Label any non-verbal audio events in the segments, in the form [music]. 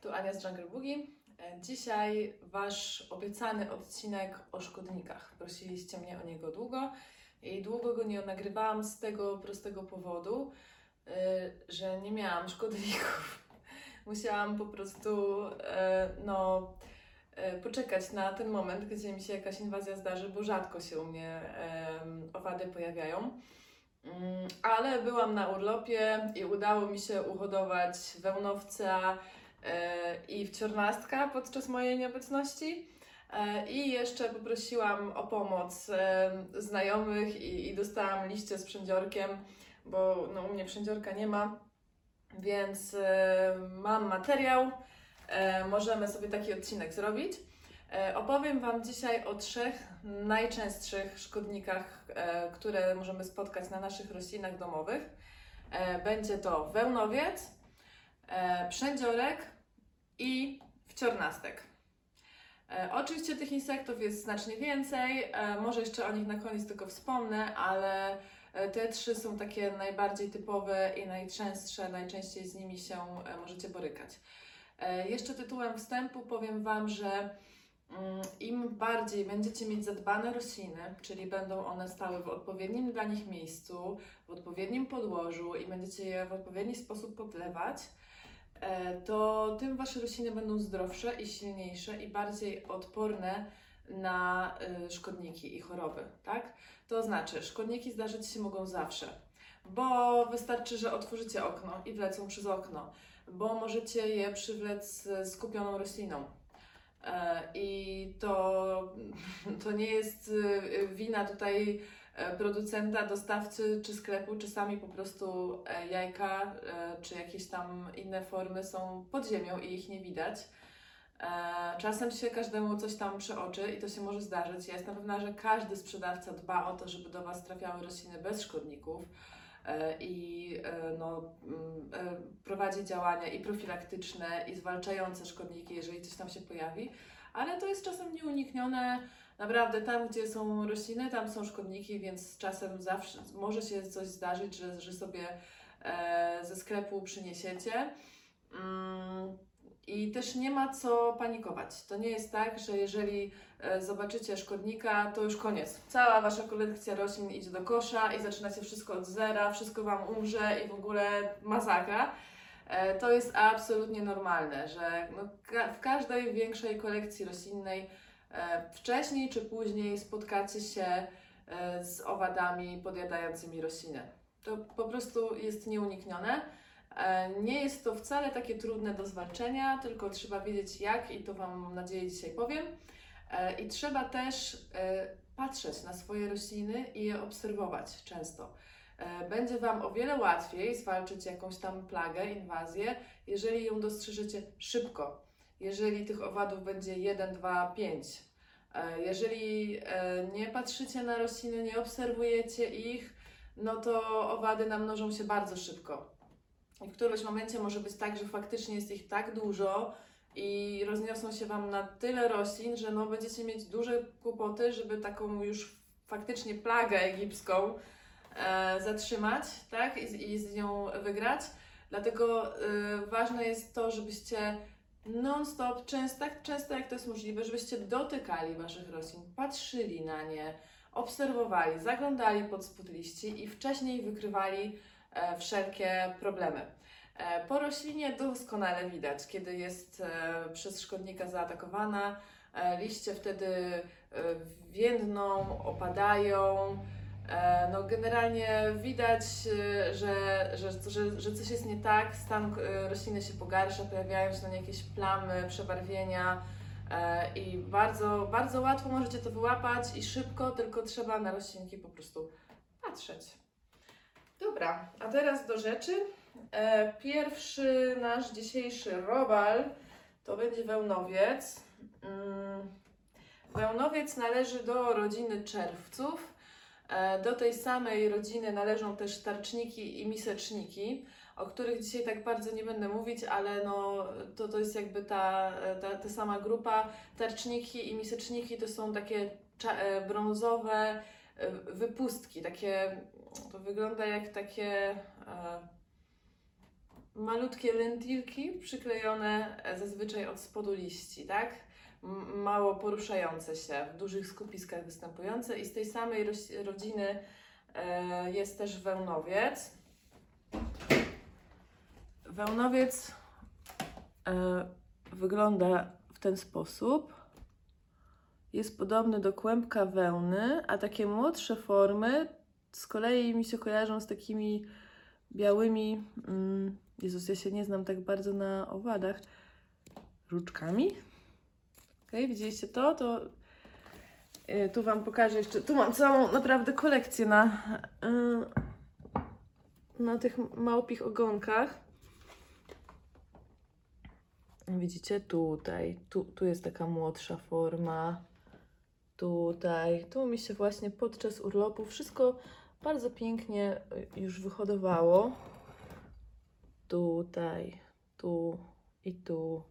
tu Ania z Jungle Boogie. E, Dzisiaj Wasz obiecany odcinek o szkodnikach. Prosiliście mnie o niego długo i długo go nie nagrywałam z tego prostego powodu, e, że nie miałam szkodników. [laughs] Musiałam po prostu e, no, poczekać na ten moment, gdzie mi się jakaś inwazja zdarzy, bo rzadko się u mnie owady pojawiają. Mm, Ale byłam na urlopie i udało mi się uhodować wełnowca i wciornastka podczas mojej nieobecności. E, I jeszcze poprosiłam o pomoc e, znajomych i, i dostałam liście z przędziorkiem, bo no, u mnie przędziorka nie ma, więc e, mam materiał. E, możemy sobie taki odcinek zrobić. E, Opowiem Wam dzisiaj o trzech najczęstszych szkodnikach, e, które możemy spotkać na naszych roślinach domowych. E, Będzie to wełnowiec, e, przędziorek i wciornastek. E, Oczywiście tych insektów jest znacznie więcej, e, może jeszcze o nich na koniec tylko wspomnę, ale te trzy są takie najbardziej typowe i najczęstsze, najczęściej z nimi się możecie borykać. Jeszcze tytułem wstępu powiem Wam, że mm, im bardziej będziecie mieć zadbane rośliny, czyli będą one stały w odpowiednim dla nich miejscu, w odpowiednim podłożu i będziecie je w odpowiedni sposób podlewać, to tym Wasze rośliny będą zdrowsze i silniejsze i bardziej odporne na y, szkodniki i choroby, tak? To znaczy, szkodniki zdarzyć się mogą zawsze, bo wystarczy, że otworzycie okno i wlecą przez okno, bo możecie je przywlec skupioną rośliną. E, I to, to nie jest y, wina tutaj e, producenta, dostawcy czy sklepu, czasami po prostu e, jajka e, czy jakieś tam inne formy są pod ziemią i ich nie widać. E, Czasem się każdemu coś tam przeoczy i to się może zdarzyć. Ja jestem pewna, że każdy sprzedawca dba o to, żeby do Was trafiały rośliny bez szkodników e, i e, no, mm, e, prowadzi działania i profilaktyczne, i zwalczające szkodniki, jeżeli coś tam się pojawi, ale to jest czasem nieuniknione. Naprawdę tam, gdzie są rośliny, tam są szkodniki, więc czasem zawsze może się coś zdarzyć, że, że sobie e, ze sklepu przyniesiecie. Mm, I też nie ma co panikować. To nie jest tak, że jeżeli e, zobaczycie szkodnika, to już koniec. Cała wasza kolekcja roślin idzie do kosza i zaczynacie wszystko od zera, wszystko wam umrze i w ogóle masakra. E, To jest absolutnie normalne, że no, w każdej większej kolekcji roślinnej wcześniej czy później spotkacie się e, z owadami podjadającymi rośliny. To po prostu jest nieuniknione. E, Nie jest to wcale takie trudne do zwalczenia, tylko trzeba wiedzieć jak i to Wam mam nadzieję dzisiaj powiem. E, I trzeba też e, patrzeć na swoje rośliny i je obserwować często. E, Będzie Wam o wiele łatwiej zwalczyć jakąś tam plagę, inwazję, jeżeli ją dostrzeżecie szybko. Jeżeli tych owadów będzie 1, 2, 5. E, Jeżeli e, nie patrzycie na rośliny, nie obserwujecie ich, no to owady namnożą się bardzo szybko. I w którymś momencie może być tak, że faktycznie jest ich tak dużo i rozniosą się Wam na tyle roślin, że no będziecie mieć duże kłopoty, żeby taką już faktycznie plagę egipską e, zatrzymać, tak? I, I z nią wygrać. Dlatego e, ważne jest to, żebyście non-stop, często, tak często jak to jest możliwe, żebyście dotykali Waszych roślin, patrzyli na nie, obserwowali, zaglądali pod spód liści i wcześniej wykrywali e, wszelkie problemy. E, Po roślinie doskonale widać, kiedy jest e, przez szkodnika zaatakowana. E, Liście wtedy e, więdną, opadają. E, No, generalnie widać, e, że, że, że, że coś jest nie tak, stan e, rośliny się pogarsza, pojawiają się na nie jakieś plamy, przebarwienia e, i bardzo, bardzo łatwo możecie to wyłapać i szybko, tylko trzeba na roślinki po prostu patrzeć. Dobra, a teraz do rzeczy. E, Pierwszy nasz dzisiejszy robal to będzie wełnowiec. Mm, Wełnowiec należy do rodziny czerwców. E, Do tej samej rodziny należą też tarczniki i miseczniki, o których dzisiaj tak bardzo nie będę mówić, ale no, to, to jest jakby ta, ta, ta sama grupa. Tarczniki i miseczniki to są takie e, brązowe e, wypustki, takie, to wygląda jak takie malutkie lentilki przyklejone zazwyczaj od spodu liści, tak? Mało poruszające się, w dużych skupiskach występujące i z tej samej rodziny e, jest też wełnowiec. Wełnowiec e, wygląda w ten sposób. Jest podobny do kłębka wełny, a takie młodsze formy z kolei mi się kojarzą z takimi białymi. Mm, Jezus, ja się nie znam tak bardzo na owadach. Różdżkami. Okej, widzieliście to? To e, tu Wam pokażę jeszcze. Tu mam całą naprawdę kolekcję na, e, na tych małpich ogonkach. Widzicie, tutaj, tu, tu jest taka młodsza forma. Tutaj, tu mi się właśnie podczas urlopu wszystko bardzo pięknie y, już wyhodowało. Tutaj, tu i tu.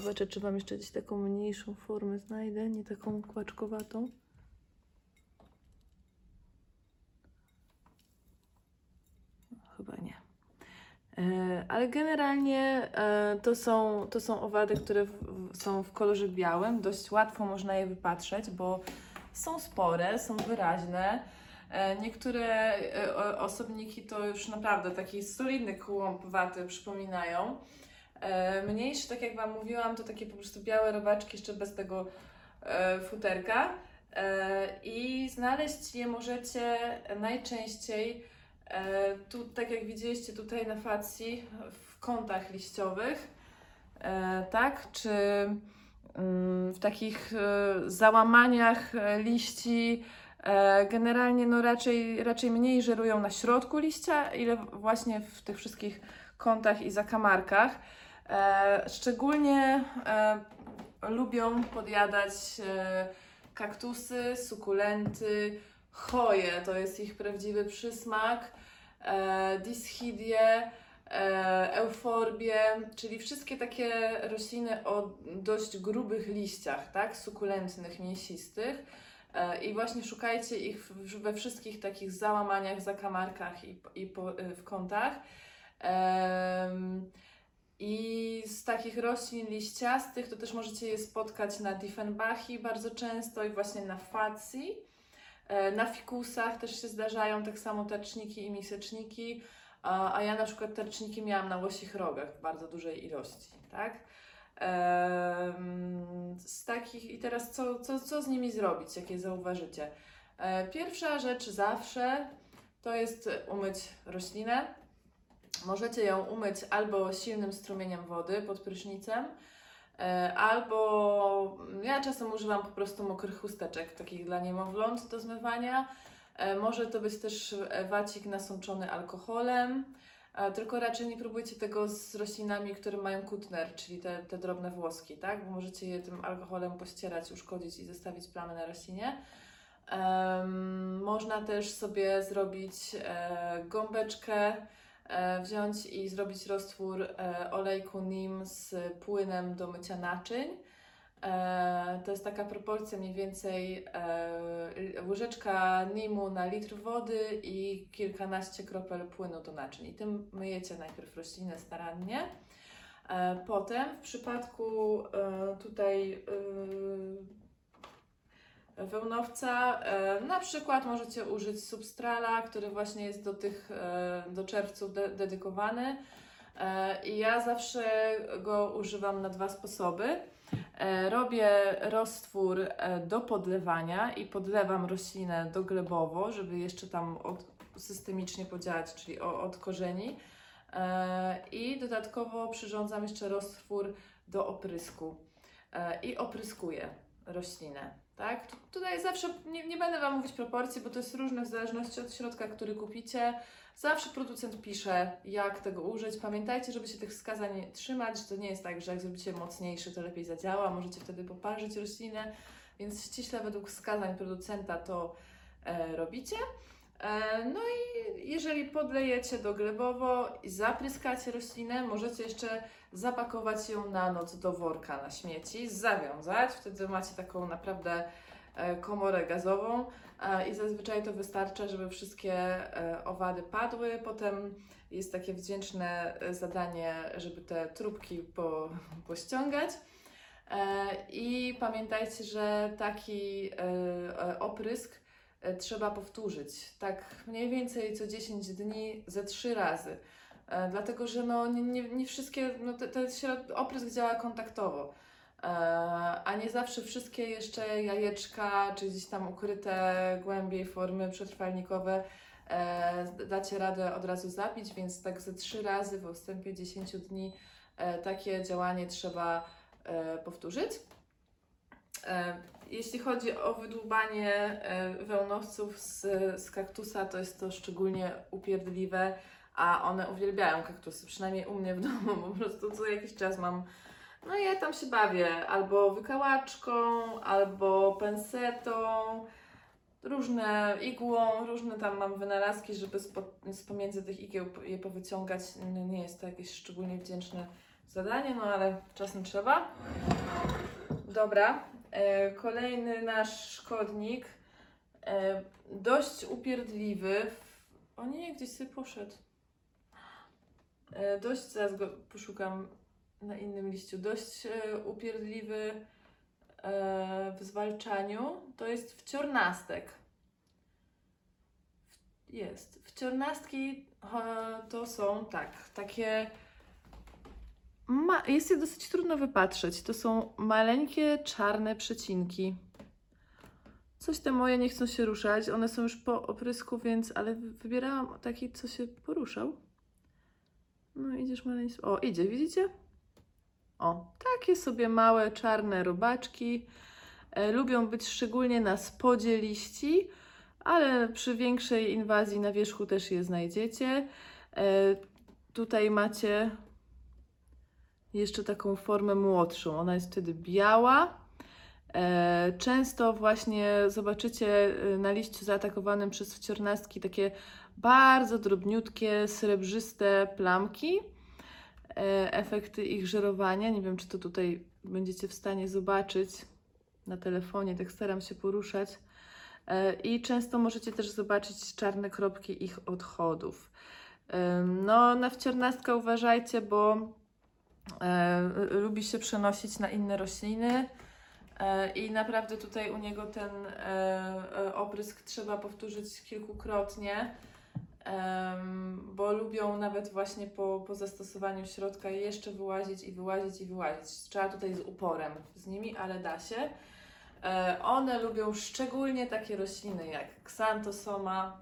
Zobaczę, czy Wam jeszcze gdzieś taką mniejszą formę znajdę, nie taką kłaczkowatą. Chyba nie. E, Ale generalnie e, to są, to są owady, które są w kolorze białym. Dość łatwo można je wypatrzeć, bo są spore, są wyraźne. E, Niektóre osobniki to już naprawdę taki solidny kłąb waty przypominają. E, Mniejsze, tak jak Wam mówiłam, to takie po prostu białe robaczki jeszcze bez tego e, futerka. E, I znaleźć je możecie najczęściej tu, tak jak widzieliście tutaj na facji, w kątach liściowych, tak? Czy mm, w takich załamaniach liści. Generalnie no raczej, raczej mniej żerują na środku liścia, ile właśnie w tych wszystkich kątach i zakamarkach. E, Szczególnie e, lubią podjadać e, kaktusy, sukulenty, choje, to jest ich prawdziwy przysmak, e, dischidie, e, euforbie, czyli wszystkie takie rośliny o dość grubych liściach, tak, sukulentnych, mięsistych. I właśnie szukajcie ich we wszystkich takich załamaniach, zakamarkach i, i po, w kątach. Em, I z takich roślin liściastych to też możecie je spotkać na Diefenbachi bardzo często i właśnie na facji. E, Na fikusach też się zdarzają tak samo tarczniki i miseczniki, a, ja na przykład tarczniki miałam na łosich rogach w bardzo dużej ilości, tak? Z takich i teraz co, co, co z nimi zrobić, jakie zauważycie? E, Pierwsza rzecz zawsze to jest umyć roślinę. Możecie ją umyć albo silnym strumieniem wody pod prysznicem, e, albo ja czasem używam po prostu mokrych chusteczek, takich dla niemowląt do zmywania. E, Może to być też e, wacik nasączony alkoholem, tylko raczej nie próbujcie tego z roślinami, które mają kutner, czyli te, te drobne włoski, tak? Bo możecie je tym alkoholem pościerać, uszkodzić i zostawić plamy na roślinie. Można też sobie zrobić gąbeczkę, wziąć i zrobić roztwór e, olejku nim z płynem do mycia naczyń. E, to jest taka proporcja mniej więcej e, łyżeczka nimu na litr wody i kilkanaście kropel płynu do naczyń. I tym myjecie najpierw roślinę starannie. E, potem w przypadku e, tutaj e, wełnowca, e, na przykład możecie użyć substrala, który właśnie jest do tych, e, do czerwców de- dedykowany. E, I ja zawsze go używam na dwa sposoby. Robię roztwór do podlewania i podlewam roślinę doglebowo, żeby jeszcze tam od, systemicznie podziałać, czyli od korzeni. I dodatkowo przyrządzam jeszcze roztwór do oprysku i opryskuję roślinę. Tak? Tu- Tutaj zawsze nie, nie będę Wam mówić proporcji, bo to jest różne w zależności od środka, który kupicie. Zawsze producent pisze, jak tego użyć. Pamiętajcie, żeby się tych wskazań trzymać, że to nie jest tak, że jak zrobicie mocniejszy, to lepiej zadziała. Możecie wtedy poparzyć roślinę, więc ściśle według wskazań producenta to e, robicie. E, no i jeżeli podlejecie doglebowo i zapryskacie roślinę, możecie jeszcze zapakować ją na noc do worka na śmieci, zawiązać. Wtedy macie taką naprawdę e, komorę gazową i zazwyczaj to wystarcza, żeby wszystkie e, owady padły. Potem Jest takie wdzięczne zadanie, żeby te trubki po, [laughs] pościągać. I pamiętajcie, że taki oprysk trzeba powtórzyć. Tak mniej więcej co 10 dni ze 3 razy. E, Dlatego, że no, nie, nie, nie wszystkie, no, te, oprysk działa kontaktowo. E, A nie zawsze wszystkie jeszcze jajeczka, czy gdzieś tam ukryte głębiej formy przetrwalnikowe e, dacie radę od razu zabić, więc tak ze trzy razy w odstępie 10 dni e, takie działanie trzeba e, powtórzyć. E, Jeśli chodzi o wydłubanie e, wełnowców z, z kaktusa, to jest to szczególnie upierdliwe, a one uwielbiają kaktusy, przynajmniej u mnie w domu, [laughs] po prostu co jakiś czas mam, no ja tam się bawię, albo wykałaczką, albo pensetą, różne igłą, różne tam mam wynalazki, żeby z pomiędzy tych igieł je powyciągać. No, nie jest to jakieś szczególnie wdzięczne zadanie, no ale czasem trzeba. Dobra, kolejny nasz szkodnik, e, dość upierdliwy. O nie, gdzieś sobie poszedł. E, dość, zaraz go poszukam na innym liściu, dość e, upierdliwy e, w zwalczaniu, to jest wciornastek. Jest. Wciornastki e, to są tak, takie. Ma, jest je dosyć trudno wypatrzeć. To są maleńkie czarne przecinki. Coś te moje nie chcą się ruszać. One są już po oprysku, więc. Ale wy- wybierałam taki, co się poruszał. No, idziesz maleńko. O, idzie, widzicie? O, takie sobie małe czarne robaczki. E, lubią być szczególnie na spodzie liści, ale przy większej inwazji na wierzchu też je znajdziecie. E, tutaj macie jeszcze taką formę młodszą. Ona jest wtedy biała. E, często właśnie zobaczycie e, na liściu zaatakowanym przez wciornastki takie bardzo drobniutkie, srebrzyste plamki e, efekty ich żerowania. Nie wiem, czy to tutaj będziecie w stanie zobaczyć na telefonie, tak staram się poruszać. I często możecie też zobaczyć czarne kropki ich odchodów. No, na wciornastka uważajcie, bo lubi się przenosić na inne rośliny. E, I naprawdę tutaj u niego ten e, e, oprysk trzeba powtórzyć kilkukrotnie, bo lubią nawet właśnie po, po zastosowaniu środka jeszcze wyłazić i wyłazić i wyłazić. Trzeba tutaj z uporem z nimi, ale da się. E, One lubią szczególnie takie rośliny jak ksantosoma,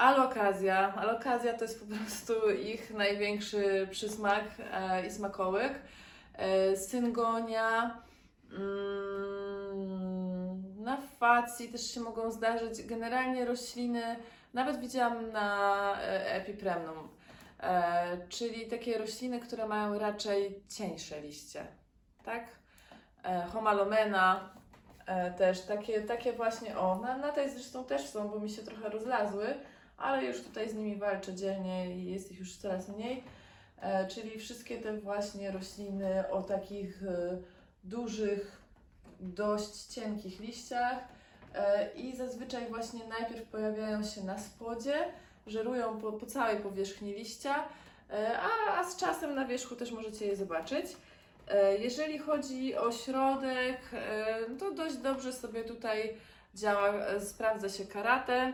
alokazja. Alokazja to jest po prostu ich największy przysmak e, i smakołyk. E, syngonia, mm, na facji też się mogą zdarzyć. Generalnie rośliny, nawet widziałam na e, epipremnum, e, czyli takie rośliny, które mają raczej cieńsze liście, tak? E, homalomena, e, też takie, takie właśnie, o, na, na tej zresztą też są, bo mi się trochę rozlazły, ale już tutaj z nimi walczę dzielnie i jest ich już coraz mniej. E, czyli wszystkie te właśnie rośliny o takich e, dużych, dość cienkich liściach e, i zazwyczaj właśnie najpierw pojawiają się na spodzie, żerują po, po całej powierzchni liścia, a, a z czasem na wierzchu też możecie je zobaczyć. Jeżeli chodzi o środek, to dość dobrze sobie tutaj działa, sprawdza się karate.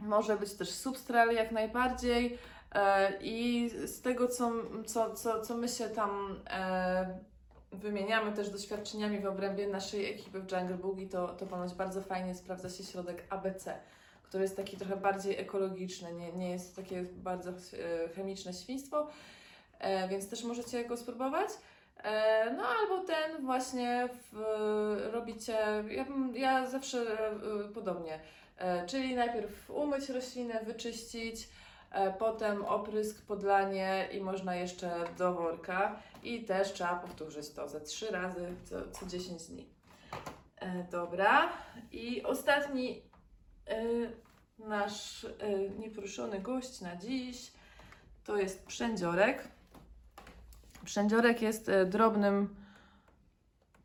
Może być też substral jak najbardziej. E, I z tego, co, co, co, co my się tam e, wymieniamy też doświadczeniami w obrębie naszej ekipy w Jungle Boogie, to, to ponoć bardzo fajnie sprawdza się środek ABC, który jest taki trochę bardziej ekologiczny, nie, nie jest takie bardzo e, chemiczne świństwo, więc też możecie go spróbować. No albo ten właśnie w, robicie, ja, ja zawsze podobnie, czyli najpierw umyć roślinę, wyczyścić, e, potem oprysk, podlanie i można jeszcze do worka i też trzeba powtórzyć to ze trzy razy co, co 10 dni. E, Dobra i ostatni e, nasz e, nieproszony gość na dziś to jest przędziorek. Przędziorek jest e, drobnym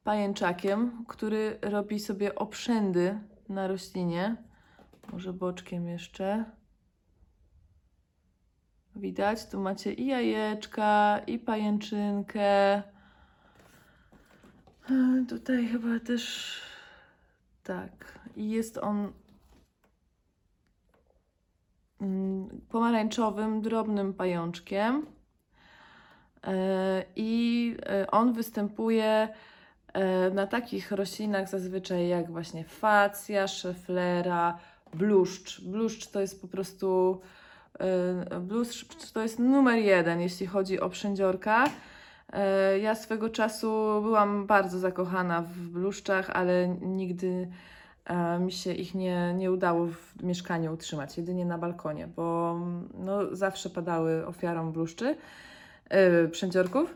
pajęczakiem, który robi sobie oprzędy na roślinie. Może boczkiem jeszcze. Widać, tu macie i jajeczka, i pajęczynkę. E, Tutaj chyba też tak. I jest on mm, pomarańczowym, drobnym pajączkiem. E, I e, on występuje na takich roślinach zazwyczaj jak właśnie facja, szeflera, bluszcz. Bluszcz to jest po prostu e, bluszcz to jest numer jeden, jeśli chodzi o przędziorka. E, Ja swego czasu byłam bardzo zakochana w bluszczach, ale nigdy e, mi się ich nie, nie udało w mieszkaniu utrzymać, jedynie na balkonie, bo no, zawsze padały ofiarą bluszczy, e, przędziorków.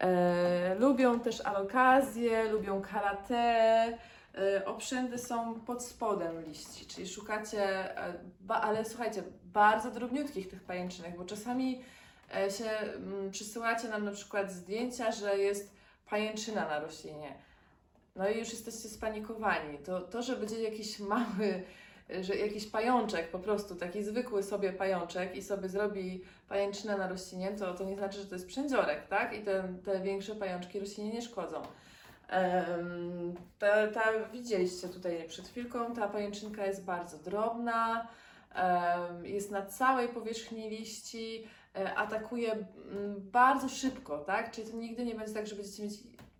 E, lubią też alokazję, lubią karate. E, obszędy są pod spodem liści, czyli szukacie, e, ale słuchajcie, bardzo drobniutkich tych pajęczynek, bo czasami e, się mm, przysyłacie nam na przykład zdjęcia, że jest pajęczyna na roślinie. No i już jesteście spanikowani. To, to że będzie jakiś mały, że jakiś pajączek, po prostu taki zwykły sobie pajączek i sobie zrobi pajęczynę na roślinie, to, to nie znaczy, że to jest przędziorek, tak? I te, te większe pajączki roślinie nie szkodzą. Ta, ta, widzieliście tutaj przed chwilką, ta pajęczynka jest bardzo drobna, jest na całej powierzchni liści, e, atakuje bardzo szybko, tak? Czyli to nigdy nie będzie tak, że będziecie mieć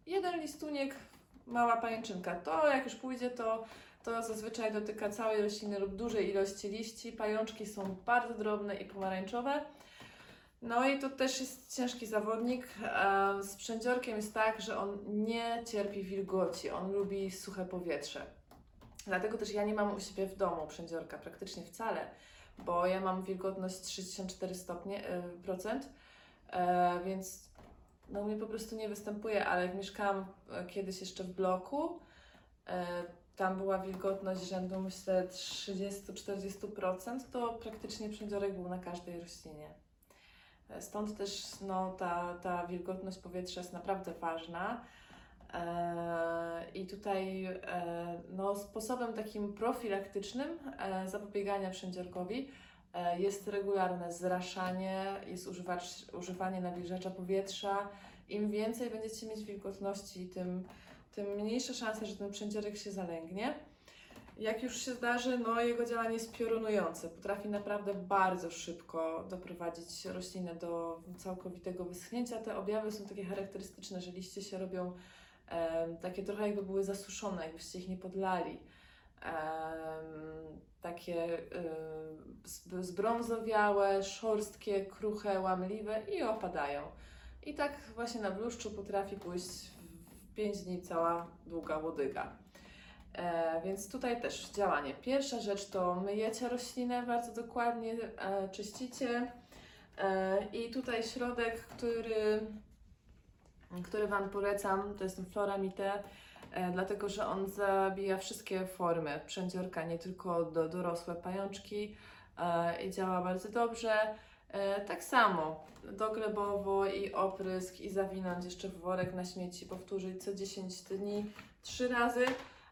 jeden listuniek, mała pajęczynka. To jak już pójdzie, to, to zazwyczaj dotyka całej rośliny lub dużej ilości liści. Pajączki są bardzo drobne i pomarańczowe. No i to też jest ciężki zawodnik. Z przędziorkiem jest tak, że on nie cierpi wilgoci, on lubi suche powietrze. Dlatego też ja nie mam u siebie w domu przędziorka praktycznie wcale, bo ja mam wilgotność 64 stopnie, e, procent, e, więc no mnie po prostu nie występuje, ale jak mieszkałam e, kiedyś jeszcze w bloku, e, tam była wilgotność rzędu myślę 30-40%, to praktycznie przędziorek był na każdej roślinie. Stąd też no, ta, ta wilgotność powietrza jest naprawdę ważna. E, I tutaj e, no, sposobem takim profilaktycznym e, zapobiegania przędziorkowi e, jest regularne zraszanie, jest używacz, używanie nawilżacza powietrza. Im więcej będziecie mieć wilgotności, tym, tym mniejsza szansa, że ten przędziorek się zalęgnie. Jak już się zdarzy, no jego działanie jest piorunujące. Potrafi naprawdę bardzo szybko doprowadzić roślinę do całkowitego wyschnięcia. Te objawy są takie charakterystyczne, że liście się robią em, takie trochę jakby były zasuszone, jakbyście ich nie podlali. Em, takie zb- zbrązowiałe, szorstkie, kruche, łamliwe i opadają. I tak właśnie na bluszczu potrafi pójść w 5 dni cała długa łodyga. E, więc tutaj też działanie. Pierwsza rzecz to myjecie roślinę bardzo dokładnie, e, czyścicie. E, I tutaj środek, który, który Wam polecam, to jest ten Floramite, e, dlatego że on zabija wszystkie formy przędziorka, nie tylko do, dorosłe pajączki e, i działa bardzo dobrze. E, tak samo doglebowo i oprysk i zawinąć jeszcze w worek na śmieci, powtórzyć co 10 dni, trzy razy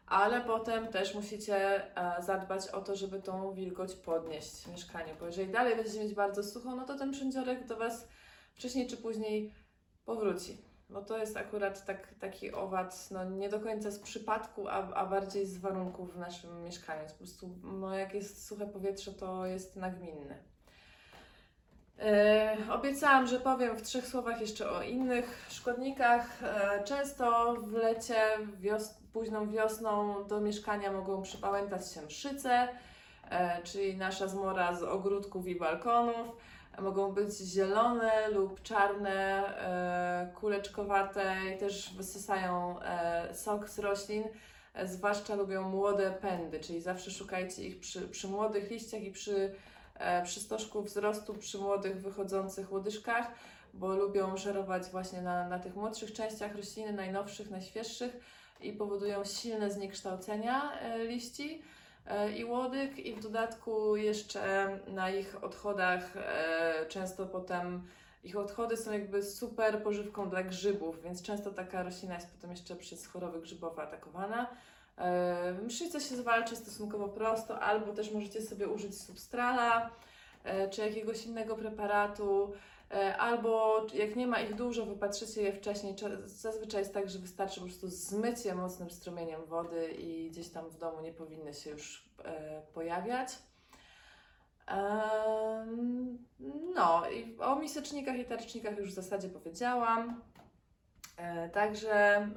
ale potem też musicie e, zadbać o to, żeby tą wilgoć podnieść w mieszkaniu, bo jeżeli dalej będziecie mieć bardzo sucho, no to ten przędziorek do Was wcześniej czy później powróci. Bo to jest akurat tak, taki owad, no nie do końca z przypadku, a, a bardziej z warunków w naszym mieszkaniu. Po prostu, no jak jest suche powietrze, to jest nagminne. E, obiecałam, że powiem w trzech słowach jeszcze o innych szkodnikach. E, często w lecie, wios późną wiosną do mieszkania mogą przypałętać się mszyce, e, czyli nasza zmora z ogródków i balkonów. Mogą być zielone lub czarne, e, kuleczkowate i też wysysają e, sok z roślin. Zwłaszcza lubią młode pędy, czyli zawsze szukajcie ich przy, przy młodych liściach i przy przy stożku wzrostu, przy młodych wychodzących łodyżkach, bo lubią żerować właśnie na, na tych młodszych częściach rośliny, najnowszych, najświeższych i powodują silne zniekształcenia e, liści e, i łodyg i w dodatku jeszcze na ich odchodach e, często potem ich odchody są jakby super pożywką dla grzybów, więc często taka roślina jest potem jeszcze przez choroby grzybowe atakowana. Mszyce się zwalczy stosunkowo prosto, albo też możecie sobie użyć substrala. czy jakiegoś innego preparatu, albo jak nie ma ich dużo, wypatrzycie je wcześniej. Cze- Zazwyczaj jest tak, że wystarczy po prostu zmyć je mocnym strumieniem wody i gdzieś tam w domu nie powinny się już e, pojawiać. No, i o misecznikach i tarcznikach już w zasadzie powiedziałam. E, Także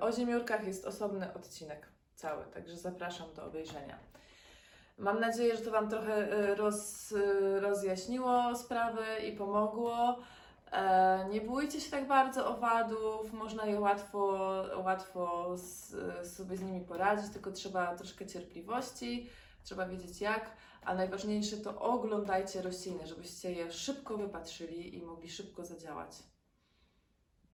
o, ziemiórkach jest osobny odcinek cały, także zapraszam do obejrzenia. Mam nadzieję, że to Wam trochę e, roz, e, rozjaśniło sprawy i pomogło. E, Nie bójcie się tak bardzo owadów, można je łatwo, łatwo z, sobie z nimi poradzić, tylko trzeba troszkę cierpliwości, trzeba wiedzieć jak, a najważniejsze to oglądajcie rośliny, żebyście je szybko wypatrzyli i mogli szybko zadziałać.